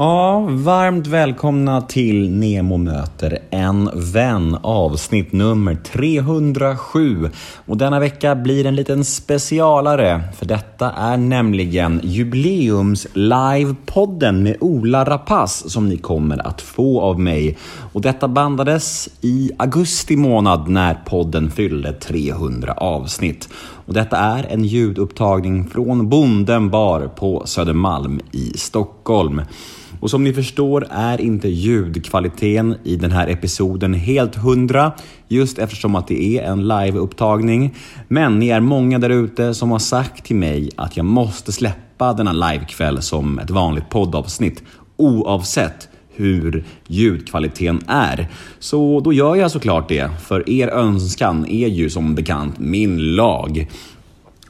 Ja, varmt välkomna till Nemo möter en vän avsnitt nummer 307. Och denna vecka blir en liten specialare för detta är nämligen jubileums livepodden med Ola Rapace som ni kommer att få av mig. Och detta bandades i augusti månad när podden fyllde 300 avsnitt. Och detta är en ljudupptagning från Bonden bar på Södermalm i Stockholm. Och som ni förstår är inte ljudkvaliteten i den här episoden helt hundra just eftersom att det är en liveupptagning. Men ni är många där ute som har sagt till mig att jag måste släppa denna livekväll som ett vanligt poddavsnitt oavsett hur ljudkvaliteten är. Så då gör jag såklart det, för er önskan är ju som bekant min lag.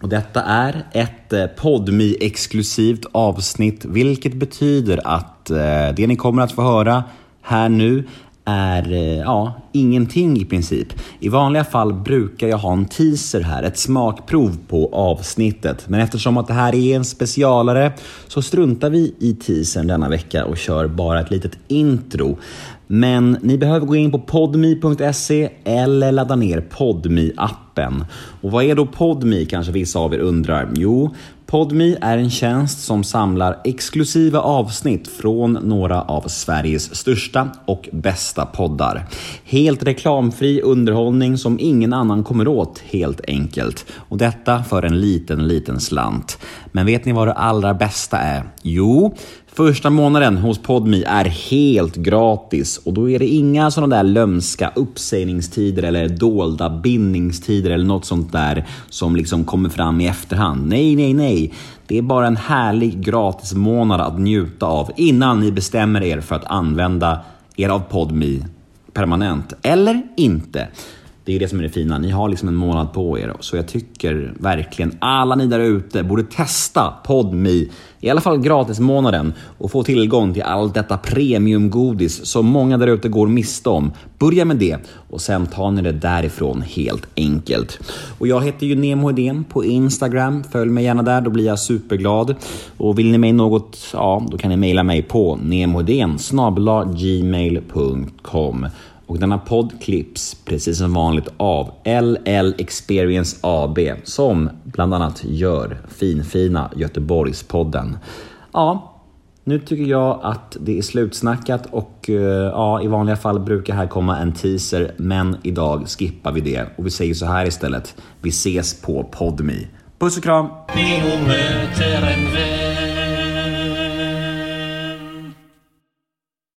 Och detta är ett eh, podmi exklusivt avsnitt, vilket betyder att eh, det ni kommer att få höra här nu är eh, ja, ingenting i princip. I vanliga fall brukar jag ha en teaser här, ett smakprov på avsnittet. Men eftersom att det här är en specialare så struntar vi i teasern denna vecka och kör bara ett litet intro. Men ni behöver gå in på podmi.se eller ladda ner podmi appen Och vad är då Podmi kanske vissa av er undrar? Jo, Podmi är en tjänst som samlar exklusiva avsnitt från några av Sveriges största och bästa poddar. Helt reklamfri underhållning som ingen annan kommer åt helt enkelt. Och detta för en liten, liten slant. Men vet ni vad det allra bästa är? Jo, Första månaden hos Podmi är helt gratis och då är det inga sådana där lömska uppsägningstider eller dolda bindningstider eller något sånt där som liksom kommer fram i efterhand. Nej, nej, nej. Det är bara en härlig gratis månad att njuta av innan ni bestämmer er för att använda er av Podmi permanent. Eller inte. Det är det som är det fina. Ni har liksom en månad på er. Så jag tycker verkligen alla ni där ute borde testa PodMe. I alla fall gratismånaden och få tillgång till allt detta premiumgodis som många där ute går miste om. Börja med det och sen tar ni det därifrån helt enkelt. Och jag heter ju Nemo Hedén på Instagram. Följ mig gärna där, då blir jag superglad. Och vill ni mig något, ja, då kan ni mejla mig på nemohedén gmail.com. Och denna podd klipps precis som vanligt av LL Experience AB som bland annat gör finfina Göteborgspodden. Ja, nu tycker jag att det är slutsnackat och eh, ja, i vanliga fall brukar här komma en teaser men idag skippar vi det och vi säger så här istället. Vi ses på Podmi. Puss och kram!